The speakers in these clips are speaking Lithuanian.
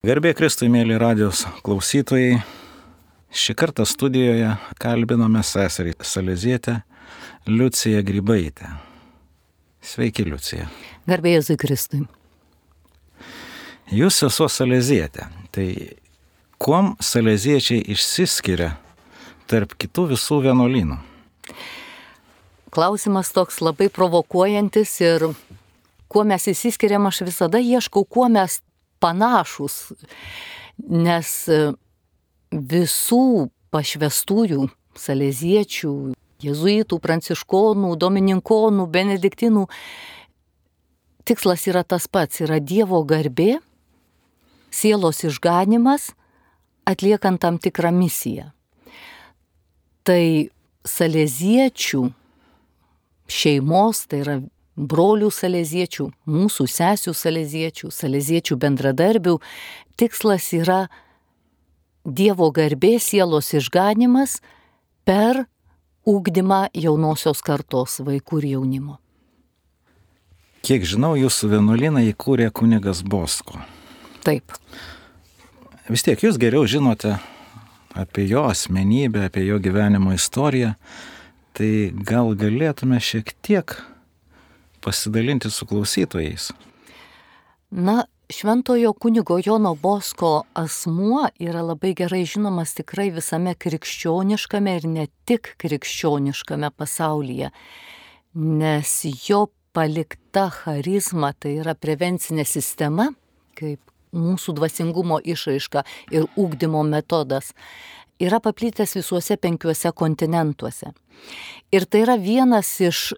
Garbė Kristui, mėly radijos klausytojai. Šį kartą studijoje kalbinome seserį Salezietę Liuciją Grybaitę. Sveiki, Liucija. Garbė Jėzui Kristui. Jūs esu Salezietė. Tai kuom Saleziečiai išsiskiria tarp kitų visų vienuolynų? Klausimas toks labai provokuojantis ir kuo mes įsiskiriam, aš visada ieškau, kuo mes panašus, nes e, visų pašvestųjų saleziečių, jezuitų, pranciškonų, domininkonų, benediktinų tikslas yra tas pats - yra Dievo garbė, sielos išganimas, atliekant tam tikrą misiją. Tai saleziečių šeimos, tai yra brolių saleziečių, mūsų sesių saleziečių, saleziečių bendradarbių tikslas yra Dievo garbė, sielos išganimas per ūkdymą jaunosios kartos vaikų ir jaunimo. Kiek žinau, jūsų vienuolyną įkūrė kunigas Bosko. Taip. Vis tiek jūs geriau žinote apie jo asmenybę, apie jo gyvenimo istoriją, tai gal galėtume šiek tiek pasidalinti su klausytojais? Na, šventojo kunigo Jono Bosko asmuo yra labai gerai žinomas tikrai visame krikščioniškame ir ne tik krikščioniškame pasaulyje, nes jo palikta charizma, tai yra prevencinė sistema, kaip mūsų dvasingumo išraiška ir ūkdymo metodas, yra paplitęs visuose penkiuose kontinentuose. Ir tai yra vienas iš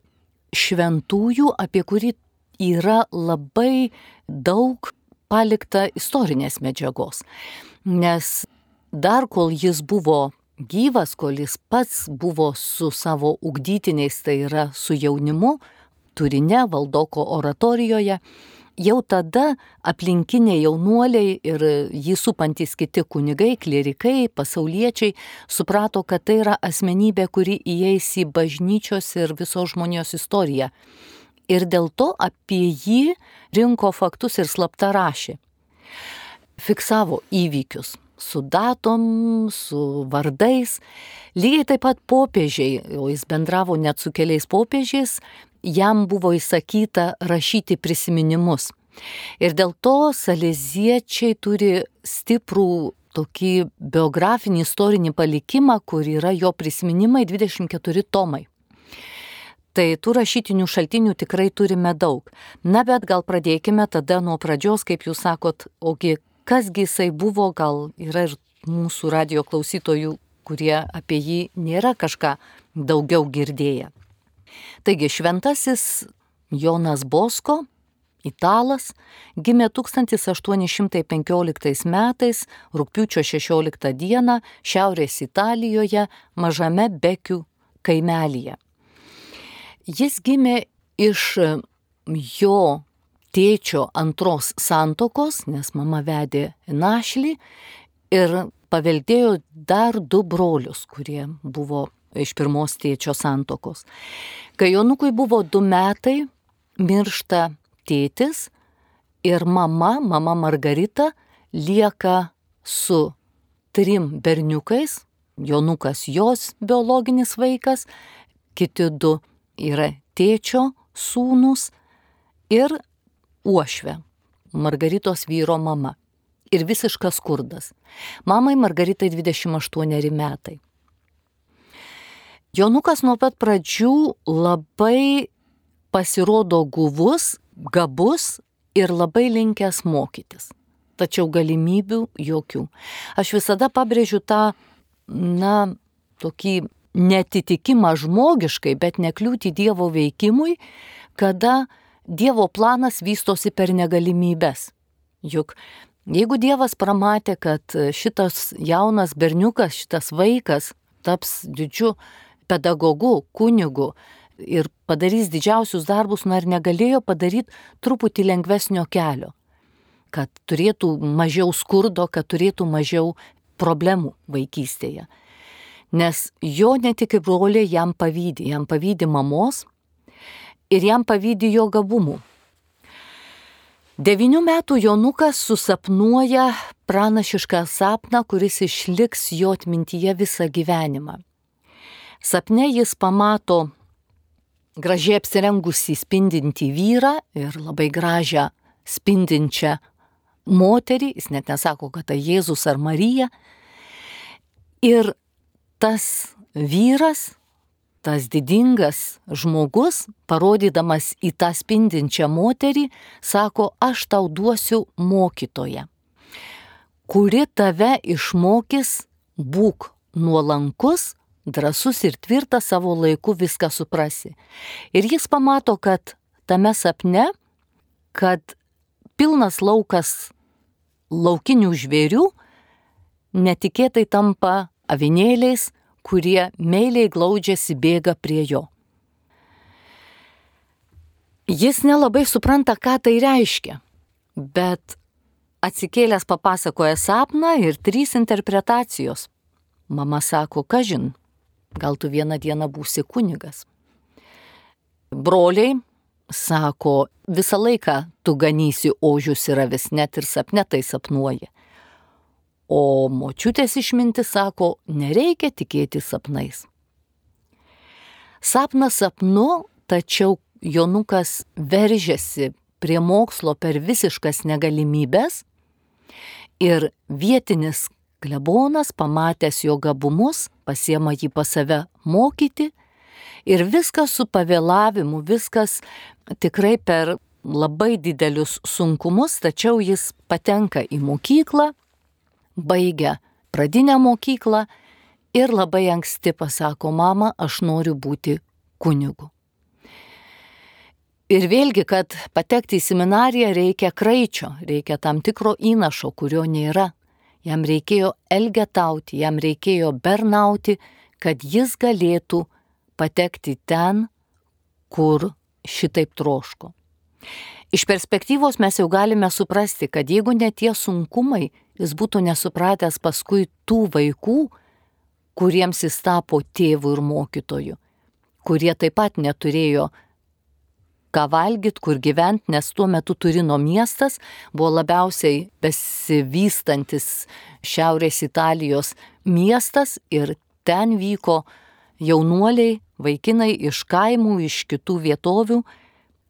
šventųjų, apie kurį yra labai daug palikta istorinės medžiagos. Nes dar kol jis buvo gyvas, kol jis pats buvo su savo ugdytiniais, tai yra su jaunimu, turine valdoko oratorijoje, jau tada aplinkiniai jaunuoliai ir jį supantis kiti kunigai, klierikai, pasauliečiai suprato, kad tai yra asmenybė, kuri įeis į bažnyčios ir visos žmonijos istoriją. Ir dėl to apie jį rinko faktus ir slapta rašė. Fiksavo įvykius su datom, su vardais. Lygiai taip pat popiežiai, o jis bendravo net su keliais popiežiais, jam buvo įsakyta rašyti prisiminimus. Ir dėl to saleziečiai turi stiprų tokį biografinį istorinį palikimą, kur yra jo prisiminimai 24 tomai. Tai tų rašytinių šaltinių tikrai turime daug. Na bet gal pradėkime tada nuo pradžios, kaip jūs sakot, ogi kasgi jisai buvo, gal yra ir mūsų radio klausytojų, kurie apie jį nėra kažką daugiau girdėję. Taigi šventasis Jonas Bosko, italas, gimė 1815 metais, rūpiučio 16 dieną, Šiaurės Italijoje, mažame Bekių kaimelyje. Jis gimė iš jo tėčio antros santokos, nes mama vedė našlį ir paveldėjo dar du brolius, kurie buvo iš pirmos tėčio santokos. Kai Jonukui buvo du metai, miršta tėtis ir mama, mama Margarita, lieka su trim berniukais, Jonukas jos biologinis vaikas, kiti du yra tėčio sūnus ir uošvė, Margaritos vyro mama. Ir visiškas skurdas. Mamai Margaritai 28 metai. Jonukas nuo pat pradžių labai pasirodo guvus, gabus ir labai linkęs mokytis. Tačiau galimybių jokių. Aš visada pabrėžiu tą, na, tokį netitikimą žmogiškai, bet nekliūti Dievo veikimui, kada Dievo planas vystosi per negalimybės. Juk jeigu Dievas pramatė, kad šitas jaunas berniukas, šitas vaikas taps didžiu pedagogu, kunigu ir padarys didžiausius darbus, nu ar negalėjo padaryti truputį lengvesnio kelio, kad turėtų mažiau skurdo, kad turėtų mažiau problemų vaikystėje. Nes jo ne tik broliai jam pavydė, jam pavydė mamos ir jam pavydė jo gabumų. Devinių metų Jonukas susapnuoja pranašišką sapną, kuris išliks jo atmintyje visą gyvenimą. Sapne jis pamato gražiai apsirengusį spindintį vyrą ir labai gražią spindinčią moterį, jis net nesako, kad tai Jėzus ar Marija. Ir tas vyras, tas didingas žmogus, parodydamas į tą spindinčią moterį, sako, aš tau duosiu mokytoją, kuri tave išmokys būk nuolankus, drasus ir tvirtas savo laiku viską suprasi. Ir jis pamato, kad tame sapne, kad pilnas laukas laukinių žvėrių netikėtai tampa avinėliais, kurie meiliai glaudžiasi bėga prie jo. Jis nelabai supranta, ką tai reiškia, bet atsikėlęs papasakoja sapną ir trys interpretacijos. Mama sako, kažin, gal tu vieną dieną būsi kunigas. Broliai sako, visą laiką tu ganysi ožius ir avis, net ir sapne tai sapnuoji. O močiutės išminti sako, nereikia tikėti sapnais. Sapnas sapnu, tačiau Jonukas veržiasi prie mokslo per visiškas negalimybės ir vietinis klebonas, pamatęs jo gabumus, pasiema jį pas save mokyti ir viskas su pavėlavimu, viskas tikrai per labai didelius sunkumus, tačiau jis patenka į mokyklą, baigia pradinę mokyklą ir labai anksti pasako, mama, aš noriu būti kunigu. Ir vėlgi, kad patekti į seminariją reikia kraičio, reikia tam tikro įnašo, kurio nėra. Jam reikėjo elgetauti, jam reikėjo bernauti, kad jis galėtų patekti ten, kur šitaip troško. Iš perspektyvos mes jau galime suprasti, kad jeigu ne tie sunkumai, jis būtų nesupratęs paskui tų vaikų, kuriems jis tapo tėvų ir mokytojų, kurie taip pat neturėjo ką valgyti, kur gyventi, nes tuo metu Turino miestas buvo labiausiai besivystantis Šiaurės Italijos miestas ir ten vyko jaunuoliai, vaikinai iš kaimų, iš kitų vietovių,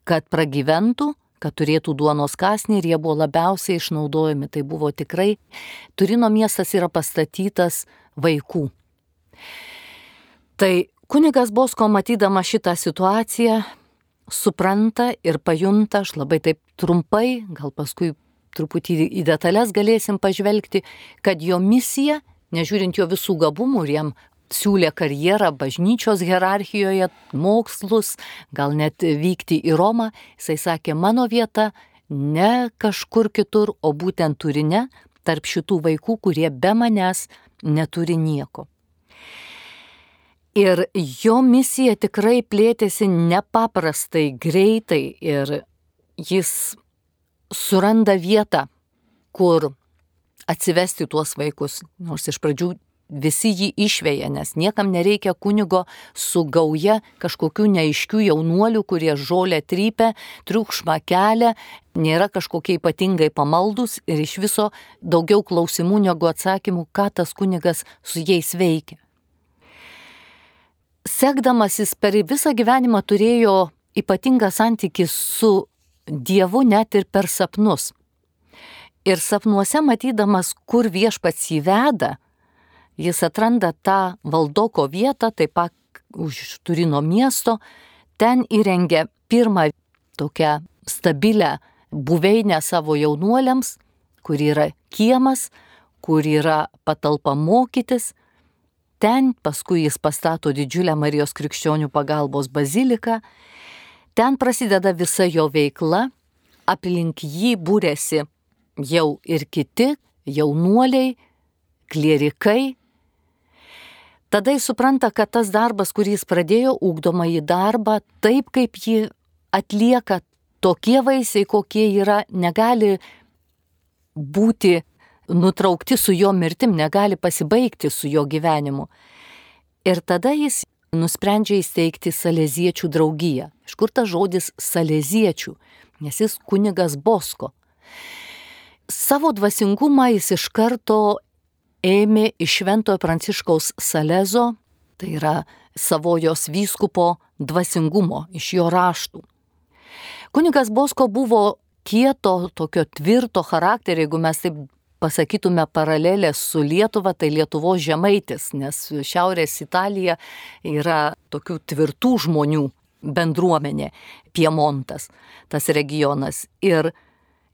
kad pragyventų, kad turėtų duonos kasnį ir jie buvo labiausiai išnaudojami. Tai buvo tikrai, Turino miestas yra pastatytas vaikų. Tai kunigas Bosko matydama šitą situaciją supranta ir pajunta, aš labai taip trumpai, gal paskui truputį į detalės galėsim pažvelgti, kad jo misija, nežiūrint jo visų gabumų ir jam siūlė karjerą bažnyčios hierarchijoje, mokslus, gal net vykti į Romą, jisai sakė, mano vieta ne kažkur kitur, o būtent turine tarp šitų vaikų, kurie be manęs neturi nieko. Ir jo misija tikrai plėtėsi nepaprastai greitai ir jis suranda vietą, kur atsivesti tuos vaikus. Nors iš pradžių visi jį išvėja, nes niekam nereikia kunigo su gauja kažkokių neaiškių jaunuolių, kurie žolę trypia, triukšmą kelia, nėra kažkokie ypatingai pamaldus ir iš viso daugiau klausimų negu atsakymų, ką tas kunigas su jais veikia sekdamasis per visą gyvenimą turėjo ypatingą santykį su Dievu net ir per sapnus. Ir sapnuose matydamas, kur viešpats jį veda, jis atranda tą valdoko vietą, taip pat už Turino miesto, ten įrengia pirmą tokią stabilę buveinę savo jaunuoliams, kur yra kiemas, kur yra patalpa mokytis, Ten paskui jis pastato didžiulę Marijos krikščionių pagalbos baziliką. Ten prasideda visa jo veikla, aplink jį būrėsi jau ir kiti jaunuoliai, klierikai. Tada jis supranta, kad tas darbas, kurį jis pradėjo, ugdoma į darbą, taip kaip jį atlieka tokie vaisiai, kokie yra, negali būti nutraukti su jo mirtim, negali pasibaigti su jo gyvenimu. Ir tada jis nusprendžia įsteigti Saleziečių draugiją. Iš kur tas žodis Saleziečių? Nes jis kunigas Bosko. Savo dvasingumą jis iš karto ėmė iš Šventojo Pranciškaus Salezo, tai yra savojos vyskupo dvasingumo, iš jo raštų. Kunigas Bosko buvo kieto, tokio tvirto charakterio, jeigu mes taip pasakytume paralelę su Lietuva, tai Lietuvos žemaitis, nes Šiaurės Italija yra tokių tvirtų žmonių bendruomenė, Piemontas, tas regionas. Ir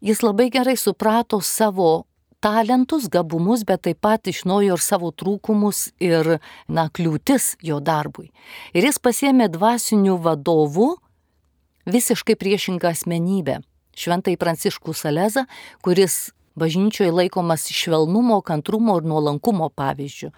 jis labai gerai suprato savo talentus, gabumus, bet taip pat išnaujo ir savo trūkumus ir, na, kliūtis jo darbui. Ir jis pasėmė dvasinių vadovų visiškai priešingą asmenybę. Šventai Pranciškų Salezą, kuris bažnyčioje laikomas švelnumo, kantrumo ir nuolankumo pavyzdžių.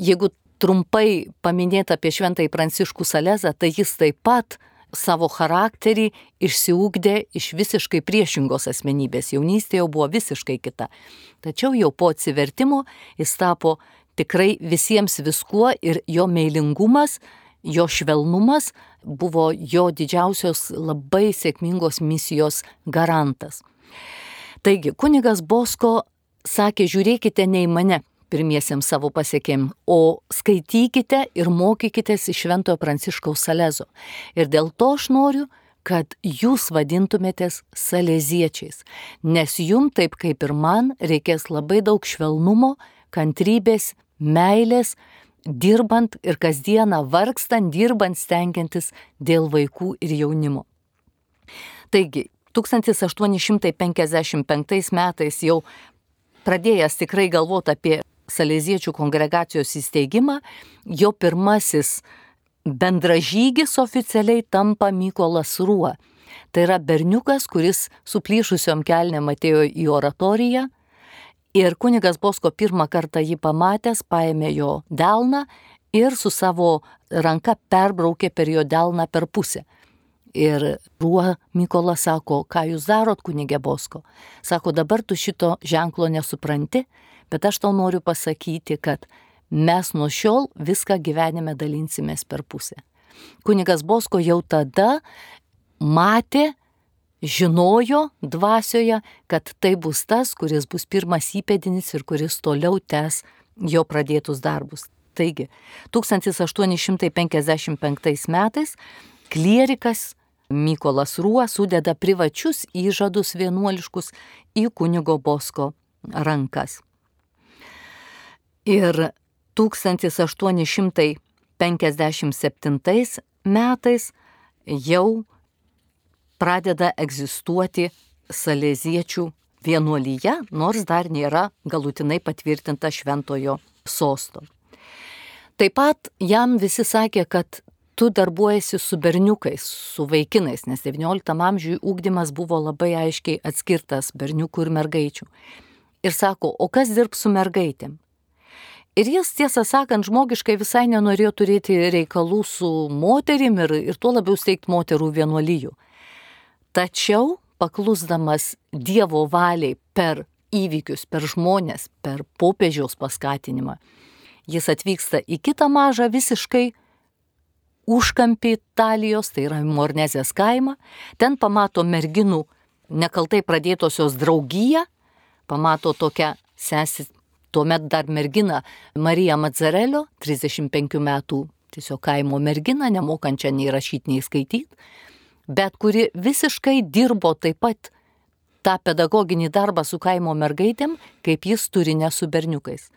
Jeigu trumpai paminėti apie šventąjį Pranciškų Salezą, tai jis taip pat savo charakterį išsiugdė iš visiškai priešingos asmenybės. Jaunystė jau buvo visiškai kita. Tačiau jau po atsivertimo jis tapo tikrai visiems viskuo ir jo meilingumas, jo švelnumas buvo jo didžiausios labai sėkmingos misijos garantas. Taigi, kunigas Bosko sakė, žiūrėkite ne į mane pirmiesiems savo pasiekėm, o skaitykite ir mokykitės iš Šventojo Pranciškaus Salezo. Ir dėl to aš noriu, kad jūs vadintumėtės saleziečiais, nes jum taip kaip ir man reikės labai daug švelnumo, kantrybės, meilės, dirbant ir kasdieną vargstant, dirbant, stengiantis dėl vaikų ir jaunimo. Taigi, 1855 metais jau pradėjęs tikrai galvoti apie Saleziečių kongregacijos įsteigimą, jo pirmasis bendražygis oficialiai tampa Mykolas Ruo. Tai yra berniukas, kuris suplyšusiom kelnėm atėjo į oratoriją ir kunigas Bosko pirmą kartą jį pamatęs paėmė jo delną ir su savo ranka perbraukė per jo delną per pusę. Ir ruo Mykola sako, ką jūs darot, kunigė Bosko. Sako, dabar tu šito ženklo nesupranti, bet aš tau noriu pasakyti, kad mes nuo šiol viską gyvenime dalinsimės per pusę. Kunigas Bosko jau tada matė, žinojo dvasioje, kad tai bus tas, kuris bus pirmas įpėdinis ir kuris toliau tęs jo pradėtus darbus. Taigi, 1855 metais klierikas Mykolas Ruo sudeda privačius įžadus vienuoliškus į kunigo Bosko rankas. Ir 1857 metais jau pradeda egzistuoti saleziečių vienuolyje, nors dar nėra galutinai patvirtinta šventojo sosto. Taip pat jam visi sakė, kad tu darbuojasi su berniukais, su vaikinais, nes XIX amžiui ūkdymas buvo labai aiškiai atskirtas berniukų ir mergaičių. Ir sako, o kas dirbs su mergaitėm? Ir jis, tiesą sakant, žmogiškai visai nenorėjo turėti reikalų su moterim ir, ir tuo labiau steigti moterų vienuolyjų. Tačiau, paklusdamas Dievo valiai per įvykius, per žmonės, per popiežiaus paskatinimą, jis atvyksta į kitą mažą visiškai užkampį Italijos, tai yra Mornezės kaimą, ten pamato merginų nekaltai pradėtosios draugiją, pamato tokią sesį, tuomet dar merginą Mariją Mazzarelio, 35 metų tiesiog kaimo merginą, nemokančią nei rašyti, nei skaityti, bet kuri visiškai dirbo taip pat tą pedagoginį darbą su kaimo mergaitėm, kaip jis turi ne su berniukais.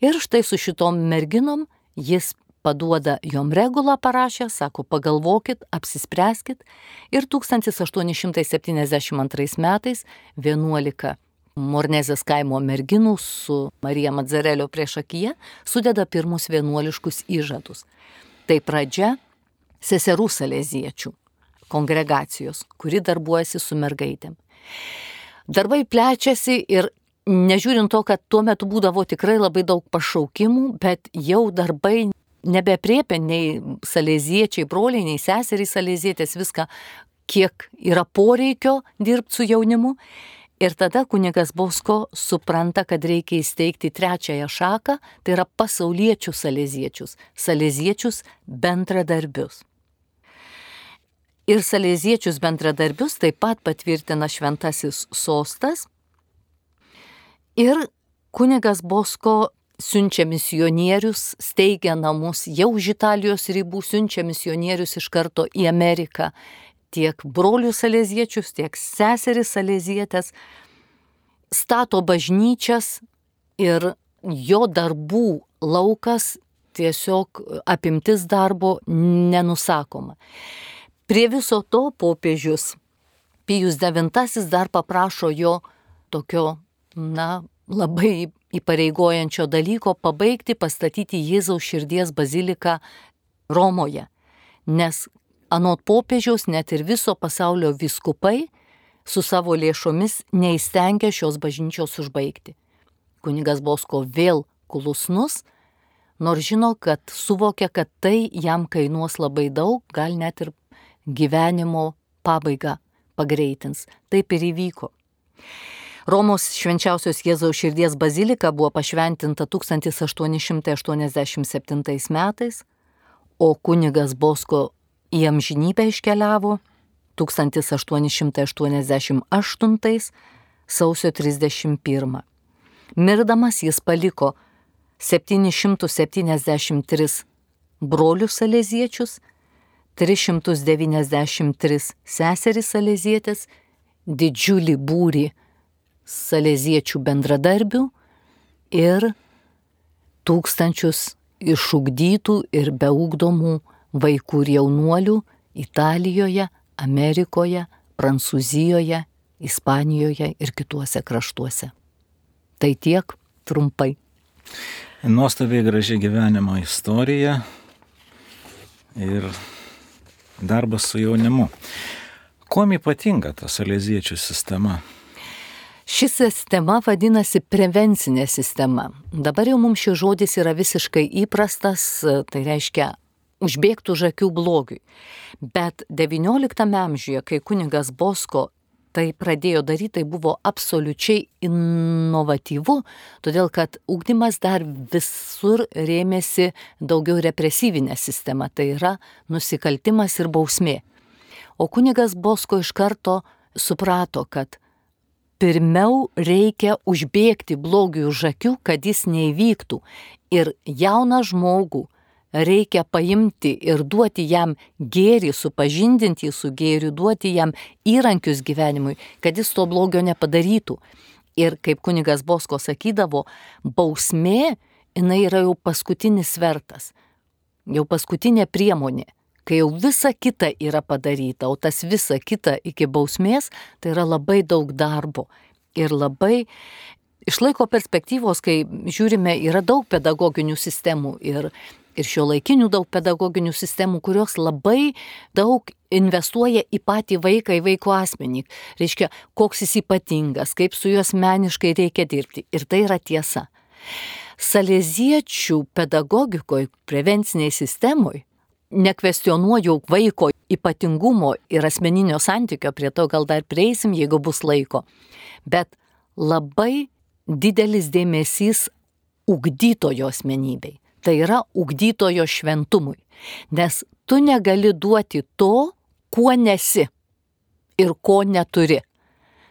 Ir štai su šitom merginom jis paduoda jom regulą parašę, sako, pagalvokit, apsispręskit ir 1872 metais 11 Mornezės kaimo merginų su Marija Mazzarelio prieš akiją sudeda pirmus vienuoliškus įžadus. Tai pradžia seserų saleziečių kongregacijos, kuri darbuojasi su mergaitėm. Darbai plečiasi ir nežiūrint to, kad tuo metu būdavo tikrai labai daug pašaukimų, bet jau darbai nebepriepia nei salėziečiai, broliai, nei seserys salėzietės viską, kiek yra poreikio dirbti su jaunimu. Ir tada kunigas Bosko supranta, kad reikia įsteigti trečiąją šaką, tai yra pasauliečių salėziečius, salėziečius bendradarbius. Ir salėziečius bendradarbius taip pat patvirtina šventasis sostas. Ir kunigas Bosko siunčia misionierius, steigia namus, jau už Italijos ribų siunčia misionierius iš karto į Ameriką. Tiek brolių salėziečius, tiek seseris salėzietės stato bažnyčias ir jo darbų laukas tiesiog apimtis darbo nenusakoma. Prie viso to popiežius Pijus IX dar paprašo jo tokio, na, labai įpareigojančio dalyko pabaigti pastatyti Jėzaus širdies baziliką Romoje. Nes anot popiežiaus net ir viso pasaulio viskupai su savo lėšomis neįstengia šios bažnyčios užbaigti. Kunigas Bosko vėl klusnus, nors žino, kad suvokia, kad tai jam kainuos labai daug, gal net ir gyvenimo pabaigą pagreitins. Taip ir įvyko. Romos švenčiausios Jėzaus širdies bazilika buvo pašventinta 1887 metais, o kunigas Bosko į amžinybę iškeliavo 1888 sausio 31. Mirdamas jis paliko 773 brolius salėziečius, 393 seseris salėzietės, didžiulį būrį salėziečių bendradarbių ir tūkstančius išugdytų ir beugdomų vaikų ir jaunuolių Italijoje, Amerikoje, Prancūzijoje, Ispanijoje ir kituose kraštuose. Tai tiek trumpai. Nuostabiai graži gyvenimo istorija ir darbas su jaunimu. Kuom ypatinga ta salėziečių sistema? Ši sistema vadinasi prevencinė sistema. Dabar jau mums šis žodis yra visiškai įprastas, tai reiškia užbėgtų žakių blogiui. Bet XIX amžiuje, kai kunigas Bosko tai pradėjo daryti, tai buvo absoliučiai inovatyvu, todėl kad ugdymas dar visur rėmėsi daugiau represyvinė sistema, tai yra nusikaltimas ir bausmė. O kunigas Bosko iš karto suprato, kad pirmiau reikia užbėgti blogiui už akių, kad jis neįvyktų. Ir jauną žmogų reikia paimti ir duoti jam gėrį, supažindinti su gėriu, duoti jam įrankius gyvenimui, kad jis to blogio nepadarytų. Ir kaip kunigas Bosko sakydavo, bausmė, jinai yra jau paskutinis svertas, jau paskutinė priemonė kai jau visa kita yra padaryta, o tas visa kita iki bausmės, tai yra labai daug darbo. Ir labai iš laiko perspektyvos, kai žiūrime, yra daug pedagoginių sistemų ir, ir šio laikinių daug pedagoginių sistemų, kurios labai daug investuoja į patį vaiką, į vaiko asmenį. Reiškia, koks jis ypatingas, kaip su juos meniškai reikia dirbti. Ir tai yra tiesa. Salėziečių pedagogikoje, prevenciniai sistemoje nekvestionuoju vaiko ypatingumo ir asmeninio santykio, prie to gal dar prieisim, jeigu bus laiko. Bet labai didelis dėmesys ugdytojo asmenybei. Tai yra ugdytojo šventumui. Nes tu negali duoti to, kuo nesi ir ko neturi.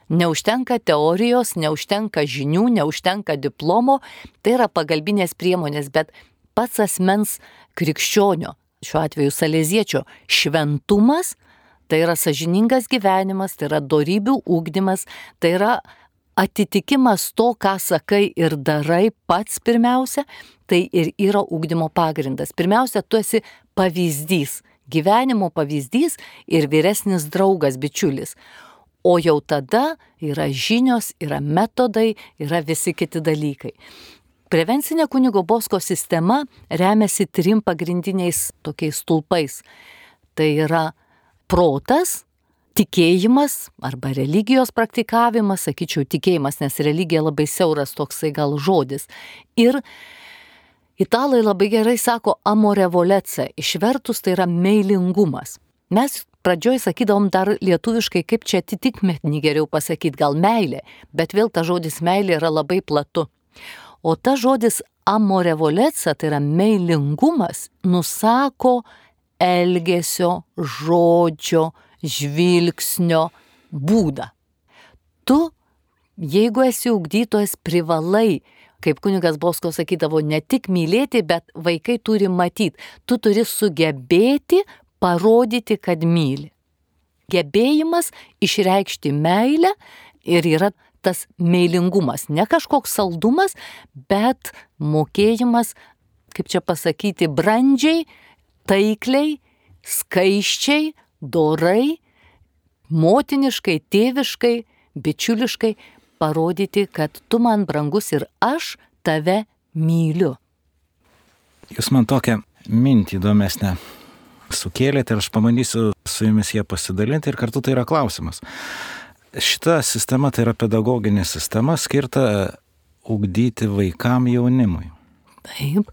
Neužtenka teorijos, neužtenka žinių, neužtenka diplomo, tai yra pagalbinės priemonės, bet pats asmens krikščionio šiuo atveju salėziečio šventumas, tai yra sažiningas gyvenimas, tai yra darybių ūkdymas, tai yra atitikimas to, ką sakai ir darai pats pirmiausia, tai ir yra ūkdymo pagrindas. Pirmiausia, tu esi pavyzdys, gyvenimo pavyzdys ir vyresnis draugas, bičiulis. O jau tada yra žinios, yra metodai, yra visi kiti dalykai. Prevencinė kunigo Bosko sistema remiasi trim pagrindiniais tokiais stulpais. Tai yra protas, tikėjimas arba religijos praktikavimas, sakyčiau tikėjimas, nes religija labai siauras toksai gal žodis. Ir italai labai gerai sako amorevolece, išvertus tai yra meilingumas. Mes pradžioj sakydom dar lietuviškai, kaip čia atitikmetnį geriau pasakyti, gal meilė, bet vėl ta žodis meilė yra labai platu. O ta žodis amorevoleca, tai yra meilingumas, nusako elgesio, žodžio, žvilgsnio būdą. Tu, jeigu esi ugdytojas, privalai kaip kunigas Bosko sakydavo, ne tik mylėti, bet vaikai turi matyti. Tu turi sugebėti parodyti, kad myli. Gebėjimas išreikšti meilę ir yra tas meilingumas. Ne kažkoks saldumas, bet mokėjimas, kaip čia pasakyti, brandžiai, taikliai, skaiščiai, dorai, motiniškai, tėviškai, bičiuliškai parodyti, kad tu man brangus ir aš tave myliu. Jūs man tokią mintį įdomesnę sukėlėte ir aš pabandysiu su jumis ją pasidalinti ir kartu tai yra klausimas. Šita sistema tai yra pedagoginė sistema skirta ugdyti vaikam jaunimui. Taip.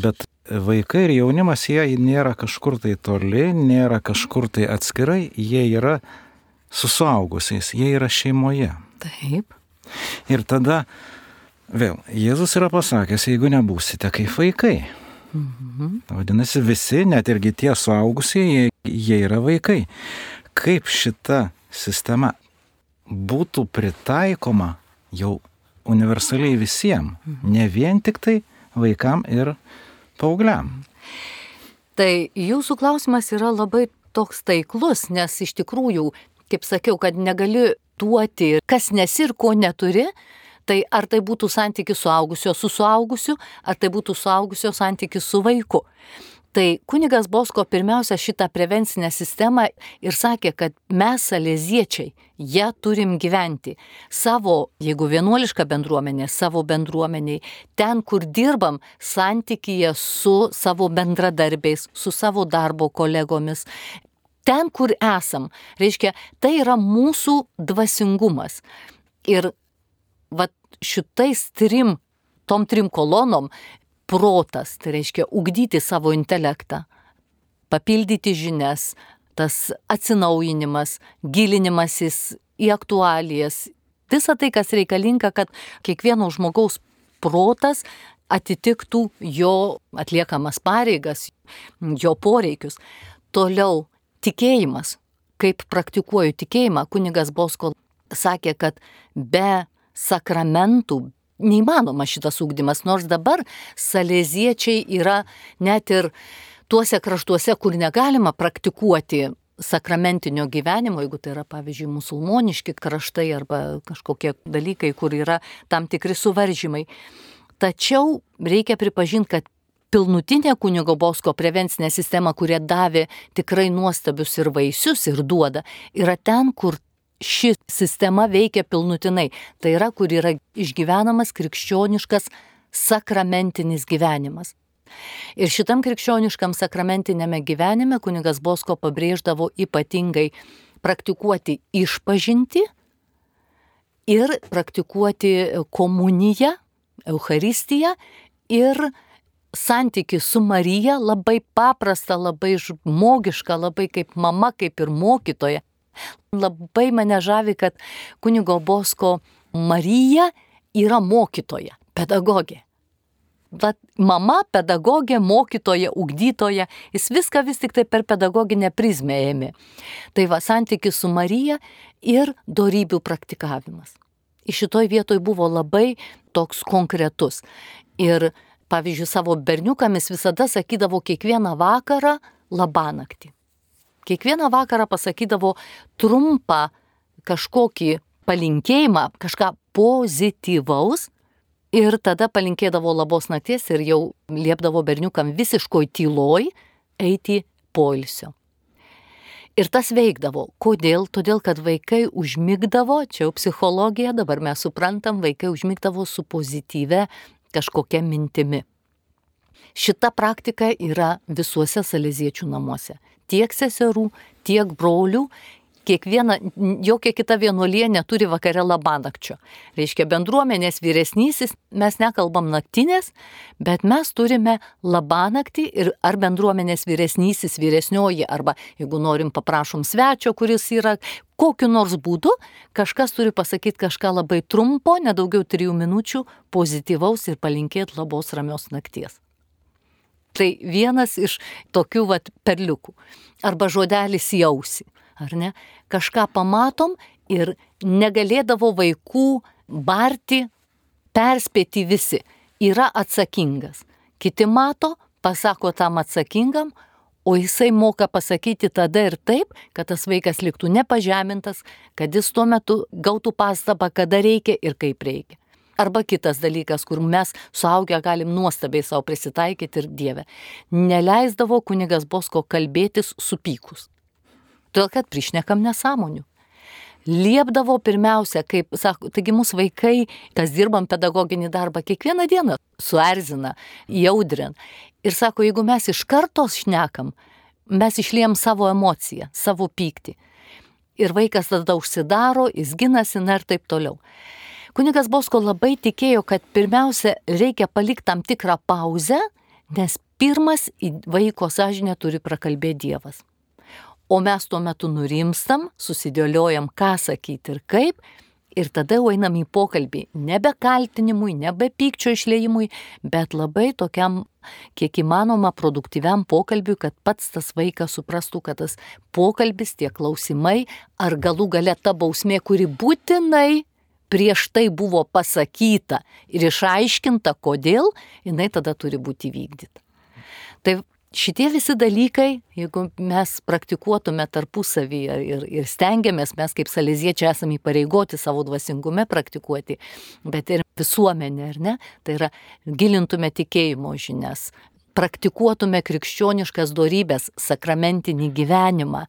Bet vaikai ir jaunimas, jie nėra kažkur tai toli, nėra kažkur tai atskirai, jie yra su suaugusiais, jie yra šeimoje. Taip. Ir tada vėl Jėzus yra pasakęs, jeigu nebūsite kaip vaikai. Mhm. Vadinasi, visi, net irgi tie suaugusieji, jie, jie yra vaikai. Kaip šita sistema būtų pritaikoma jau universaliai visiems, mhm. ne vien tik tai vaikam ir paaugliam. Tai jūsų klausimas yra labai toks taiklus, nes iš tikrųjų, kaip sakiau, kad negali duoti, kas nesi ir ko neturi, tai ar tai būtų santykis suaugusio su suaugusiu, ar tai būtų suaugusio santykis su vaiku. Tai kunigas Bosko pirmiausia šitą prevencinę sistemą ir sakė, kad mes salėziečiai, ją turim gyventi savo, jeigu vienuoliška bendruomenė, savo bendruomeniai, ten, kur dirbam, santykyje su savo bendradarbiais, su savo darbo kolegomis, ten, kur esam. Reiškia, tai yra mūsų dvasingumas. Ir va šitais trim, tom trim kolonom, protas, tai reiškia ugdyti savo intelektą, papildyti žinias, tas atsinaujinimas, gilinimasis į aktualijas, visa tai, kas reikalinga, kad kiekvieno žmogaus protas atitiktų jo atliekamas pareigas, jo poreikius. Toliau tikėjimas, kaip praktikuoju tikėjimą, kunigas Bosko sakė, kad be sakramentų neįmanoma šitas ūkdymas, nors dabar salėziečiai yra net ir tuose kraštuose, kur negalima praktikuoti sakramentinio gyvenimo, jeigu tai yra, pavyzdžiui, musulmoniški kraštai arba kažkokie dalykai, kur yra tam tikri suvaržymai. Tačiau reikia pripažinti, kad pilnutinė kunigo Bosko prevencinė sistema, kurie davė tikrai nuostabius ir vaisius ir duoda, yra ten, kur ši sistema veikia pilnutinai. Tai yra, kur yra išgyvenamas krikščioniškas sakramentinis gyvenimas. Ir šitam krikščioniškam sakramentinėme gyvenime kunigas Bosko pabrėždavo ypatingai praktikuoti išpažinti ir praktikuoti komuniją, Eucharistiją ir santyki su Marija labai paprasta, labai žmogiška, labai kaip mama, kaip ir mokytoja. Labai mane žavi, kad kunigo Bosko Marija yra mokytoja, pedagogė. Bet mama, pedagogė, mokytoja, ugdytoja, jis viską vis tik tai per pedagoginę prizmę ėmė. Tai va santykis su Marija ir darybių praktikavimas. Iš šitoj vietoj buvo labai toks konkretus. Ir pavyzdžiui, savo berniukamis visada sakydavo kiekvieną vakarą labanakti. Kiekvieną vakarą pasakydavo trumpą kažkokį palinkėjimą, kažką pozityvaus ir tada palinkėdavo labos nakties ir jau liepdavo berniukam visiškoj tyloj eiti poilsio. Ir tas veikdavo. Kodėl? Todėl, kad vaikai užmigdavo, čia jau psichologija, dabar mes suprantam, vaikai užmigdavo su pozityve kažkokia mintimi. Šita praktika yra visuose salėziečių namuose. Tiek seserų, tiek brolių, kiekviena, jokia kita vienuolė neturi vakare labanakčio. Reiškia, bendruomenės vyresnysis, mes nekalbam naktinės, bet mes turime labanaktį ir ar bendruomenės vyresnysis, vyresnioji, arba jeigu norim paprašom svečio, kuris yra kokiu nors būdu, kažkas turi pasakyti kažką labai trumpo, nedaugiau trijų minučių, pozityvaus ir palinkėti labos ramios nakties. Tai vienas iš tokių vat perliukų. Arba žodelis jausi ar ne? Kažką pamatom ir negalėdavo vaikų barti, perspėti visi. Yra atsakingas. Kiti mato, pasako tam atsakingam, o jisai moka pasakyti tada ir taip, kad tas vaikas liktų nepažemintas, kad jis tuo metu gautų pastabą, kada reikia ir kaip reikia. Arba kitas dalykas, kur mes suaugę galim nuostabiai savo prisitaikyti ir Dievę. Neleisdavo kunigas Bosko kalbėtis supykus. Todėl, kad priešnekam nesąmonių liepdavo pirmiausia, kaip sako, taigi mūsų vaikai, kas dirbam pedagoginį darbą, kiekvieną dieną suerzina, jaudrin. Ir sako, jeigu mes iš karto šnekam, mes išliem savo emociją, savo pyktį. Ir vaikas tada užsidaro, jis ginasi, na ir taip toliau. Kunigas Bosko labai tikėjo, kad pirmiausia reikia palikti tam tikrą pauzę, nes pirmas vaiko sąžinę turi prakalbėti Dievas. O mes tuo metu nurimstam, susidėliojam, ką sakyti ir kaip, ir tada jau einam į pokalbį, nebe kaltinimui, nebe pykčio išleimui, bet labai tokiam, kiek įmanoma, produktyviam pokalbiui, kad pats tas vaikas suprastų, kad tas pokalbis, tie klausimai, ar galų gale ta bausmė, kuri būtinai prieš tai buvo pasakyta ir išaiškinta, kodėl, jinai tada turi būti vykdyta. Tai šitie visi dalykai, jeigu mes praktikuotume tarpusavyje ir, ir stengiamės, mes kaip salėziečiai esame įpareigoti savo dvasingume praktikuoti, bet ir visuomenė, ar ne, tai yra gilintume tikėjimo žinias, praktikuotume krikščioniškas darybės, sakramentinį gyvenimą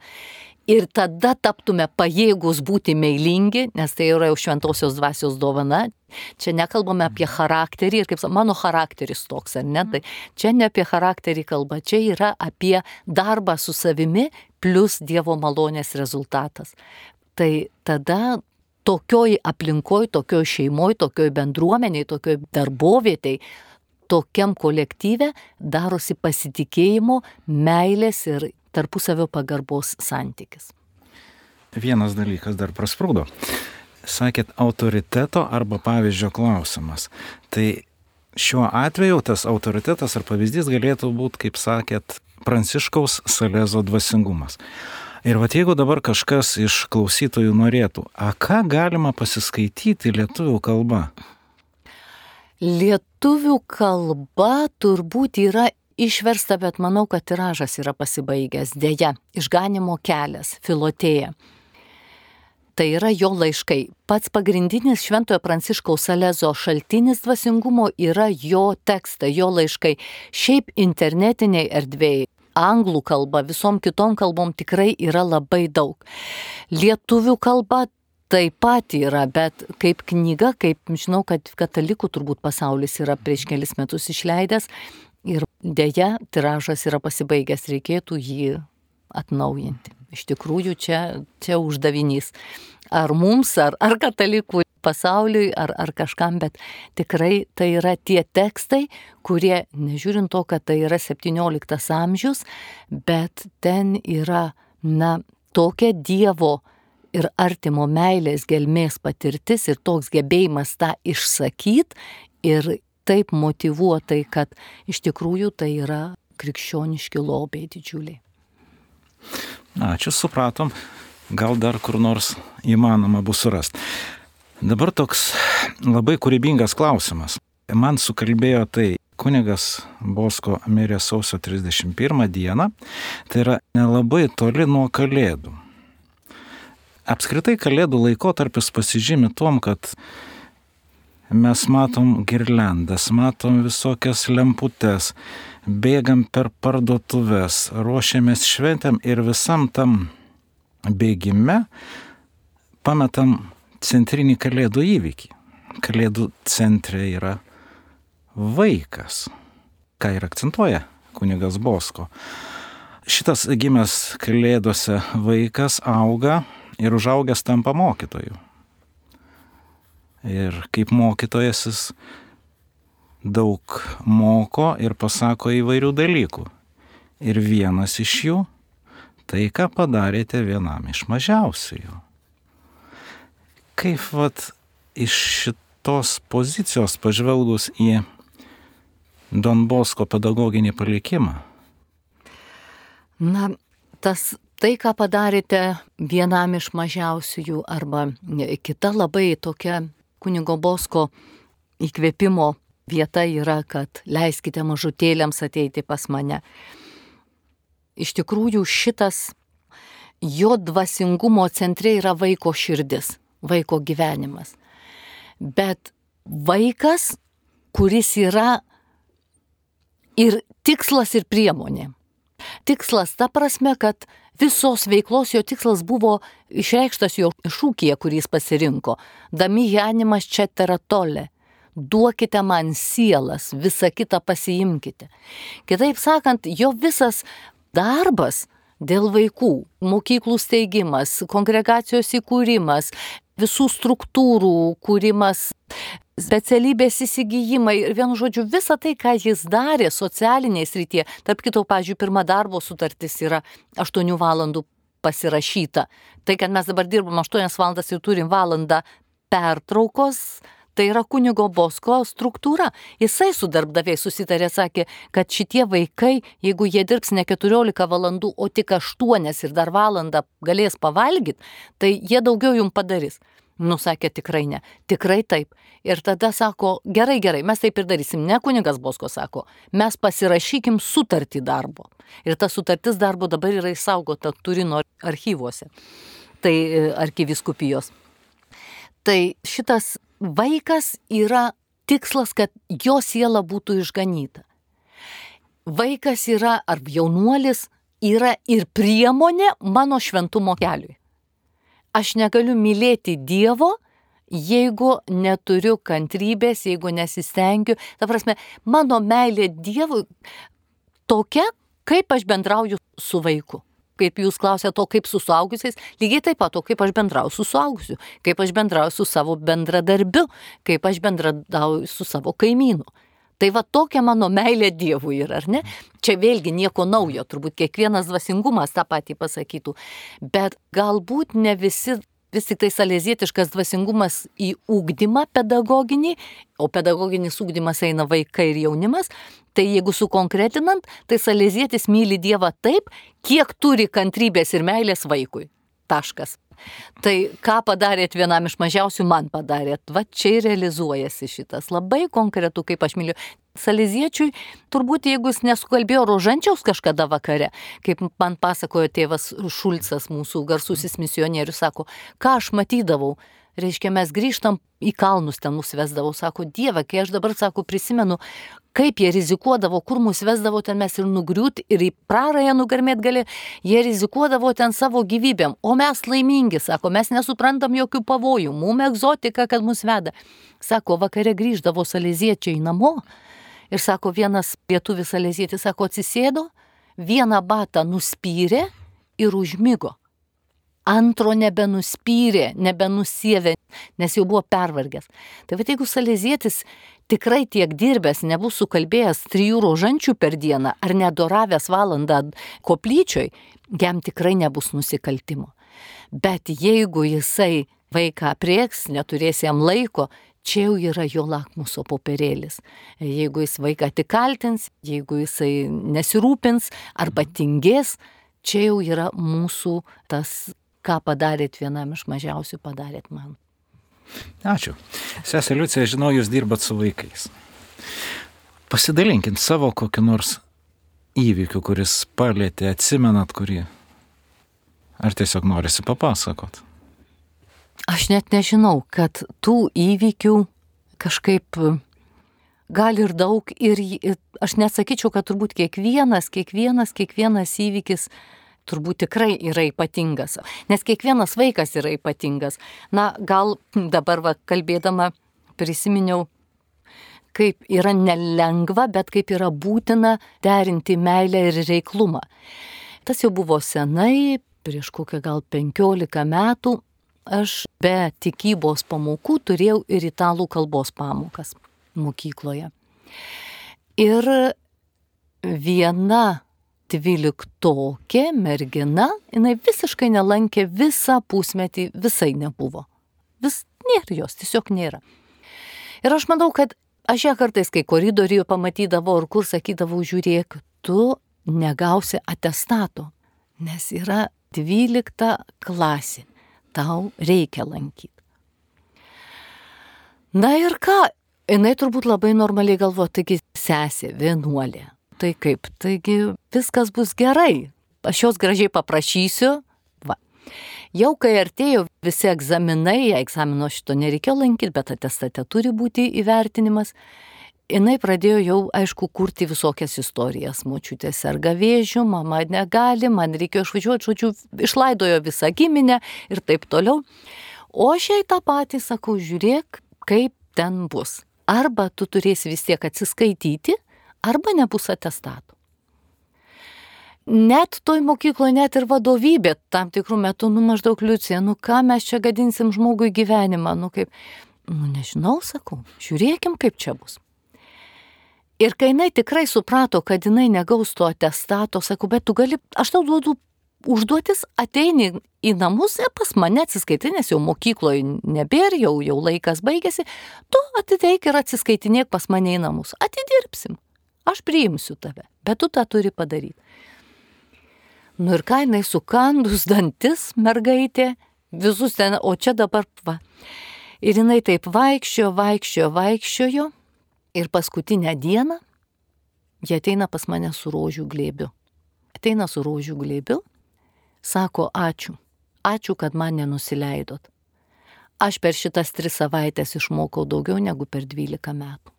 ir tada taptume pajėgus būti meilingi, nes tai yra jau šventosios dvasios dovana. Čia nekalbame apie charakterį ir kaip mano charakteris toks, ar ne? Tai čia ne apie charakterį kalba, čia yra apie darbą su savimi plus Dievo malonės rezultatas. Tai tada tokioj aplinkoj, tokioj šeimoj, tokioj bendruomeniai, tokioj darbovietėj, tokiam kolektyve darosi pasitikėjimo, meilės ir tarpusavio pagarbos santykis. Vienas dalykas dar prasprūdo. Sakėt autoriteto arba pavyzdžio klausimas. Tai šiuo atveju tas autoritetas ar pavyzdys galėtų būti, kaip sakėt, Pranciškaus Salezo dvasingumas. Ir va jeigu dabar kažkas iš klausytojų norėtų, a ką galima pasiskaityti lietuvių kalba? Lietuvių kalba turbūt yra išversta, bet manau, kad tiražas yra pasibaigęs. Deja, išganimo kelias, filotėja. Tai yra jo laiškai. Pats pagrindinis Šventojo Pranciškaus Salezo šaltinis dvasingumo yra jo tekstai, jo laiškai. Šiaip internetiniai erdvėjai, anglų kalba, visom kitom kalbom tikrai yra labai daug. Lietuvių kalba taip pat yra, bet kaip knyga, kaip žinau, kad katalikų turbūt pasaulis yra prieš kelis metus išleidęs, Ir dėja, tiražas yra pasibaigęs, reikėtų jį atnaujinti. Iš tikrųjų, čia, čia uždavinys. Ar mums, ar, ar katalikų pasauliui, ar, ar kažkam, bet tikrai tai yra tie tekstai, kurie, nežiūrint to, kad tai yra 17 amžius, bet ten yra, na, tokia Dievo ir artimo meilės gelmės patirtis ir toks gebėjimas tą išsakyti ir taip motivuotai, kad iš tikrųjų tai yra krikščioniški lobiai didžiuliai. Ačiū, supratom. Gal dar kur nors įmanoma bus surasti. Dabar toks labai kūrybingas klausimas. Man sukalbėjo tai, kunigas Bosko mirė sausio 31 dieną, tai yra nelabai toli nuo kalėdų. Apskritai kalėdų laikotarpis pasižymi tom, kad mes matom girlendas, matom visokias lemputes, bėgam per parduotuvės, ruošiamės šventėm ir visam tam bėgime pametam centrinį kalėdų įvykį. Kalėdų centre yra vaikas, ką ir akcentuoja kunigas Bosko. Šitas gimęs kalėdose vaikas auga ir užaugęs tampa mokytoju. Ir kaip mokytojas jis daug moko ir pasako įvairių dalykų. Ir vienas iš jų - tai, ką padarėte vienam iš mažiausiųjų. Kaip vat iš šitos pozicijos pažvelgus į Don Bosko pedagoginį palikimą? Na, tas tai, ką padarėte vienam iš mažiausiųjų arba kita labai tokia kunigo Bosko įkvėpimo vieta yra, kad leiskite mažutėliams ateiti pas mane. Iš tikrųjų šitas jo dvasingumo centre yra vaiko širdis, vaiko gyvenimas. Bet vaikas, kuris yra ir tikslas, ir priemonė. Tikslas ta prasme, kad visos veiklos jo tikslas buvo išreikštas jo šūkėje, kurį jis pasirinko. Dami janimas čia teratolė. Duokite man sielas, visą kitą pasiimkite. Kitaip sakant, jo visas darbas dėl vaikų, mokyklų steigimas, kongregacijos įkūrimas, visų struktūrų kūrimas, specialybės įsigijimai ir vienu žodžiu visą tai, ką jis darė socialinėje srityje. Tarp kito, pažiūrėjau, pirma darbo sutartis yra 8 valandų pasirašyta. Tai, kad mes dabar dirbam 8 valandas ir turim valandą pertraukos, Tai yra kunigo Bosko struktūra. Jisai su darbdaviai susitarė, sakė, kad šitie vaikai, jeigu jie dirbs ne 14 valandų, o tik 8 ir dar valandą galės pavalgyti, tai jie daugiau jums padarys. Nusakė tikrai ne, tikrai taip. Ir tada sako, gerai, gerai, mes taip ir darysim. Ne kunigas Bosko sako, mes pasirašykim sutartį darbo. Ir ta sutartis darbo dabar yra išsaugota Turino archyvuose. Tai e, arkiviskupijos. Tai šitas vaikas yra tikslas, kad jo siela būtų išganyta. Vaikas yra, ar jaunuolis, yra ir priemonė mano šventumo keliui. Aš negaliu mylėti Dievo, jeigu neturiu kantrybės, jeigu nesistengiu. Ta prasme, mano meilė Dievui tokia, kaip aš bendrauju su vaiku kaip jūs klausėte to, kaip su suaugusiais, lygiai taip pat to, kaip aš bendrauju su suaugusiu, kaip aš bendrauju su savo bendradarbiu, kaip aš bendrauju su savo kaimynu. Tai va tokia mano meilė Dievui yra, ar ne? Čia vėlgi nieko naujo, turbūt kiekvienas dvasingumas tą patį pasakytų. Bet galbūt ne visi vis tik tai salezietiškas dvasingumas į ūkdymą pedagoginį, o pedagoginis ūkdymas eina vaikai ir jaunimas, tai jeigu sukonkretinant, tai salezietis myli Dievą taip, kiek turi kantrybės ir meilės vaikui. Taškas. Tai ką padarėt vienam iš mažiausių, man padarėt. Va čia ir realizuojasi šitas. Labai konkretu, kaip aš myliu. Saliziečiui, turbūt jeigu jis nesukalbėjo rožančiaus kažkada vakare, kaip man pasakojo tėvas Šulcas, mūsų garsusis misionierius, sako, ką aš matydavau, reiškia, mes grįžtam į kalnus ten mus vesdavo, sako, Dieve, kai aš dabar, sako, prisimenu, kaip jie rizikuodavo, kur mus vesdavo ten mes ir nugriūt, ir į prarąją nugarmėt gali, jie rizikuodavo ten savo gyvybėm, o mes laimingi, sako, mes nesuprantam jokių pavojų, mum egzotika, kad mus veda. Sako, vakare grįždavo salėziečiai namo ir sako, vienas lietuvis salėzietis, sako, atsisėdo, vieną batą nuspyrė ir užmygo antro nebenuspyrė, nebenusievė, nes jau buvo pervargęs. Tai va jeigu salėzietis tikrai tiek dirbęs, nebus sukalbėjęs trijų rožančių per dieną ar nedoravęs valandą koplyčioj, jam tikrai nebus nusikaltimo. Bet jeigu jisai vaiką prieks, neturės jam laiko, čia jau yra jo lakmuso popierėlis. Jeigu jis vaiką tik kaltins, jeigu jisai nesirūpins arba tingės, čia jau yra mūsų tas ką padarėt vienam iš mažiausių, padarėt man. Ačiū. Sesė Liucija, žinau, jūs dirbat su vaikais. Pasidalinkit savo kokiu nors įvykiu, kuris palėtė, atsimenat kurį. Ar tiesiog norisi papasakot? Aš net nežinau, kad tų įvykių kažkaip gali ir daug ir aš nesakyčiau, kad turbūt kiekvienas, kiekvienas, kiekvienas įvykis turbūt tikrai yra ypatingas, nes kiekvienas vaikas yra ypatingas. Na, gal dabar va, kalbėdama prisiminiau, kaip yra nelengva, bet kaip yra būtina derinti meilę ir reiklumą. Tas jau buvo senai, prieš kokią gal 15 metų, aš be tikybos pamokų turėjau ir italų kalbos pamokas mokykloje. Ir viena dvyliktokė mergina, jinai visiškai nelankė visą pusmetį, visai nebuvo. Vis nėra jos, tiesiog nėra. Ir aš manau, kad aš ją kartais, kai koridoriuje pamatydavau ir kur sakydavau, žiūrėk, tu negausi atestato, nes yra 12 klasė. Tau reikia lankyti. Na ir ką, jinai turbūt labai normaliai galvo, taigi sesė, vienuolė. Tai kaip, taigi viskas bus gerai. Aš jos gražiai paprašysiu. Va. Jau kai artėjo visi egzaminai, egzamino šito nereikėjo lankyti, bet atestate turi būti įvertinimas jinai pradėjo jau, aišku, kurti visokias istorijas. Močiutė serga vėžių, mama negali, man reikėjo išvažiuoti, žodžiu, išlaidojo visą giminę ir taip toliau. O aš jai tą patį sakau, žiūrėk, kaip ten bus. Arba tu turėsi vis tiek atsiskaityti, arba nebus atestatų. Net toj mokykloje, net ir vadovybė tam tikrų metų, nu maždaug liucija, nu ką mes čia gadinsim žmogui gyvenimą, nu kaip, nu nežinau, sakau, žiūrėkim, kaip čia bus. Ir kai jinai tikrai suprato, kad jinai negaus to atestato, sakau, bet tu gali, aš tau duodu užduotis, ateini į namus ir pas mane atsiskaitai, nes jau mokykloje nebėra, jau, jau laikas baigėsi, tu atiteik ir atsiskaitinėk pas mane į namus. Atidirbsim. Aš priimsiu tave, bet tu tą turi padaryti. Nu ir ką jinai sukandus dantis, mergaitė, visus ten, o čia dabar, va. Ir jinai taip vaikščiojo, vaikščiojo, vaikščiojo. Ir paskutinę dieną jie ateina pas mane su rožių glėbiu. Ateina su rožių glėbiu, sako ačiū, ačiū, kad man nenusileidot. Aš per šitas tris savaitės išmokau daugiau negu per 12 metų.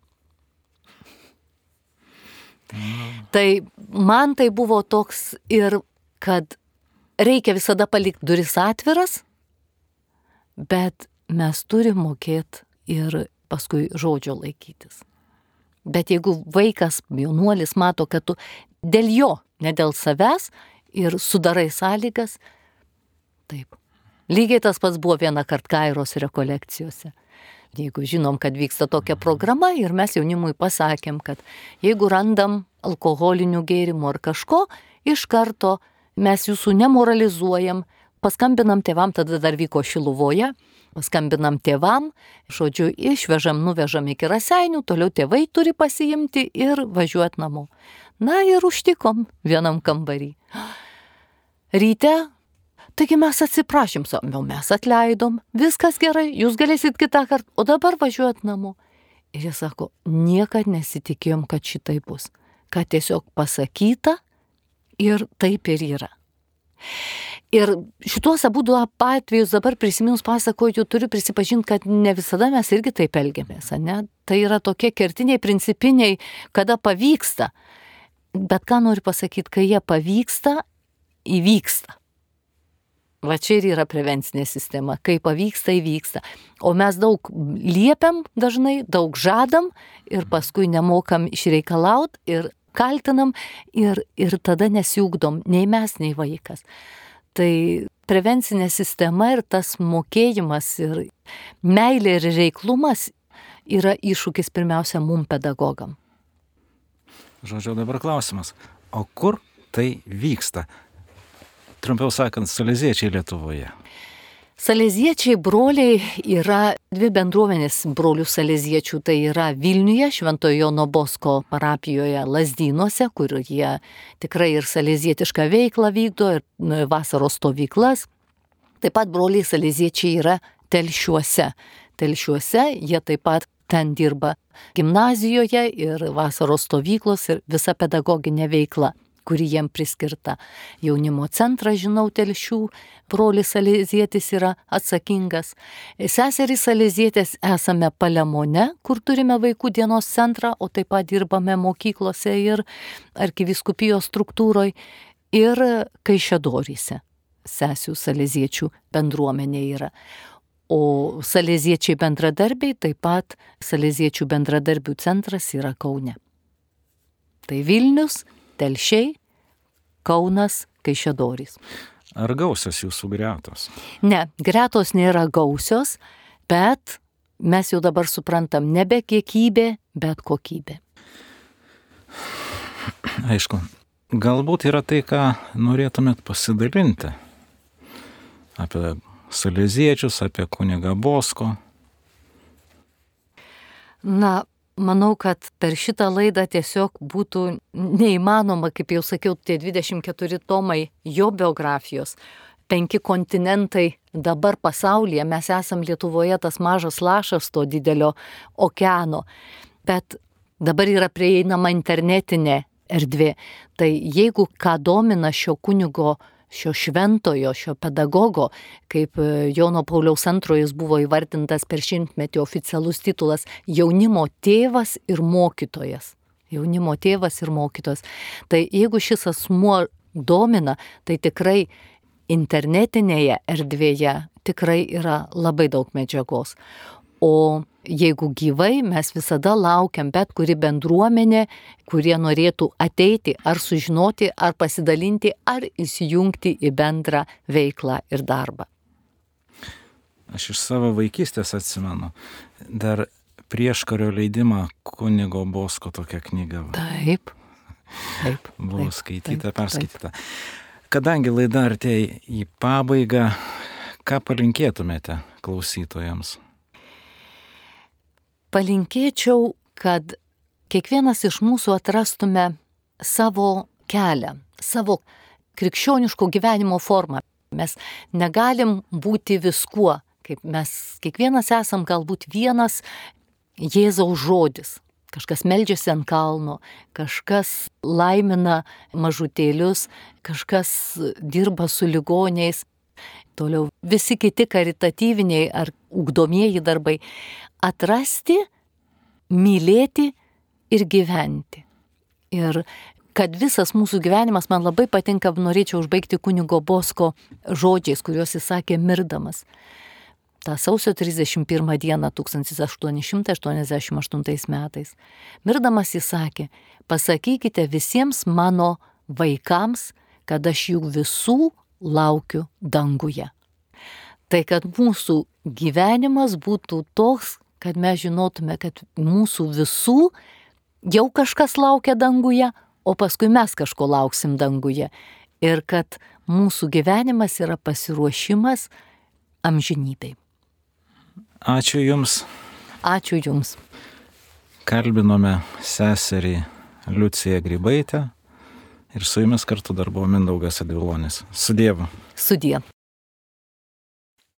Mm. Tai man tai buvo toks ir, kad reikia visada palikti duris atviras, bet mes turim mokėti ir paskui žodžio laikytis. Bet jeigu vaikas, jaunuolis mato, kad tu dėl jo, ne dėl savęs ir sudarai sąlygas, taip. Lygiai tas pats buvo vieną kartą Kairos rekolekcijose. Jeigu žinom, kad vyksta tokia programa ir mes jaunimui pasakėm, kad jeigu randam alkoholinių gėrimų ar kažko, iš karto mes jūsų nemoralizuojam, paskambinam tėvam, tada dar vyko Šiluvoje, skambinam tėvam, žodžiu, išvežam, nuvežam iki raseinių, toliau tėvai turi pasiimti ir važiuoti namo. Na ir užtikom vienam kambarį. Ryte, taigi mes atsiprašym, jau mes atleidom, viskas gerai, jūs galėsit kitą kartą, o dabar važiuot namo. Ir jis sako, niekad nesitikėjom, kad šitai bus, kad tiesiog pasakyta ir taip ir yra. Ir šituos abu du atvejus dabar prisiminus pasakoju, turiu prisipažinti, kad ne visada mes irgi taip elgiamės, ne? Tai yra tokie kertiniai, principiniai, kada pavyksta. Bet ką noriu pasakyti, kai jie pavyksta, įvyksta. Va čia ir yra prevencinė sistema. Kai pavyksta, įvyksta. O mes daug liepiam dažnai, daug žadam ir paskui nemokam išreikalauti ir kaltinam ir, ir tada nesiugdom nei mes, nei vaikas. Tai prevencinė sistema ir tas mokėjimas ir meilė ir reiklumas yra iššūkis pirmiausia mum pedagogam. Žodžiu, dabar klausimas, o kur tai vyksta? Trumpiau sakant, saleziečiai Lietuvoje. Saleziečiai broliai yra dvi bendruomenės brolių saleziečių. Tai yra Vilniuje, Šventojo Jono Bosko parapijoje Lasdynuose, kur jie tikrai ir salezietišką veiklą vykdo, ir vasaros stovyklas. Taip pat broliai saleziečiai yra telšiuose. Telšiuose jie taip pat ten dirba gimnazijoje ir vasaros stovyklos ir visa pedagoginė veikla kuri jiem priskirta. Jaunimo centras, žinau, telšių, brolis Salezietis yra atsakingas. Seserys Salezietės esame Palemone, kur turime vaikų dienos centrą, o taip pat dirbame mokyklose ir arkiviskupijos struktūroje ir Kaišėdoryse. Sesių Saleziečių bendruomenė yra. O Saleziečiai bendradarbiai, taip pat Saleziečių bendradarbių centras yra Kaune. Tai Vilnius, Telšiai, Kaunas, Kaišėdorys. Ar gausios jūsų gretos? Ne, gretos nėra gausios, bet mes jau dabar suprantam nebe kiekybė, bet kokybė. Aišku, galbūt yra tai, ką norėtumėt pasidalinti apie saleziečius, apie kunigą Bosko. Na, manau, kad per šitą laidą tiesiog būtų neįmanoma, kaip jau sakiau, tie 24 tomai jo biografijos, penki kontinentai dabar pasaulyje, mes esam Lietuvoje tas mažas lašas to didelio okeano, bet dabar yra prieinama internetinė erdvė. Tai jeigu ką domina šio kunigo šio šventojo, šio pedagogo, kaip e, Jono Pauliaus antrojo jis buvo įvardintas per šimtmetį oficialus titulas jaunimo tėvas ir mokytojas. Jaunimo tėvas ir mokytojas. Tai jeigu šis asmuo domina, tai tikrai internetinėje erdvėje tikrai yra labai daug medžiagos. O jeigu gyvai, mes visada laukiam bet kuri bendruomenė, kurie norėtų ateiti ar sužinoti, ar pasidalinti, ar įsijungti į bendrą veiklą ir darbą. Aš iš savo vaikystės atsimenu, dar prieš kario leidimą kunigo Bosko tokia knyga. Taip. Taip. Buvo taip, skaityta, taip, perskaityta. Kadangi laida artėja į pabaigą, ką palinkėtumėte klausytojams? Palinkėčiau, kad kiekvienas iš mūsų atrastume savo kelią, savo krikščioniško gyvenimo formą. Mes negalim būti viskuo, kaip mes kiekvienas esam galbūt vienas Jėzaus žodis. Kažkas meldžiasi ant kalno, kažkas laimina mažutėlius, kažkas dirba su ligoniais, toliau visi kiti karitatyviniai ar ugdomieji darbai atrasti, mylėti ir gyventi. Ir kad visas mūsų gyvenimas man labai patinka, norėčiau užbaigti kunigo Bosko žodžiais, kuriuos jis sakė mirdamas. Ta sausio 31 dieną 1888 metais. Mirdamas jis sakė, pasakykite visiems mano vaikams, kad aš jų visų laukiu danguje. Tai kad mūsų gyvenimas būtų toks, kad mes žinotume, kad mūsų visų jau kažkas laukia danguje, o paskui mes kažko lauksim danguje. Ir kad mūsų gyvenimas yra pasiruošimas amžinybei. Ačiū Jums. Ačiū Jums. Kalbinome seserį Liuciją Grybaitę ir su jumis kartu dar buvo Mindaugas Advilonis. Su Dievu. Sudie.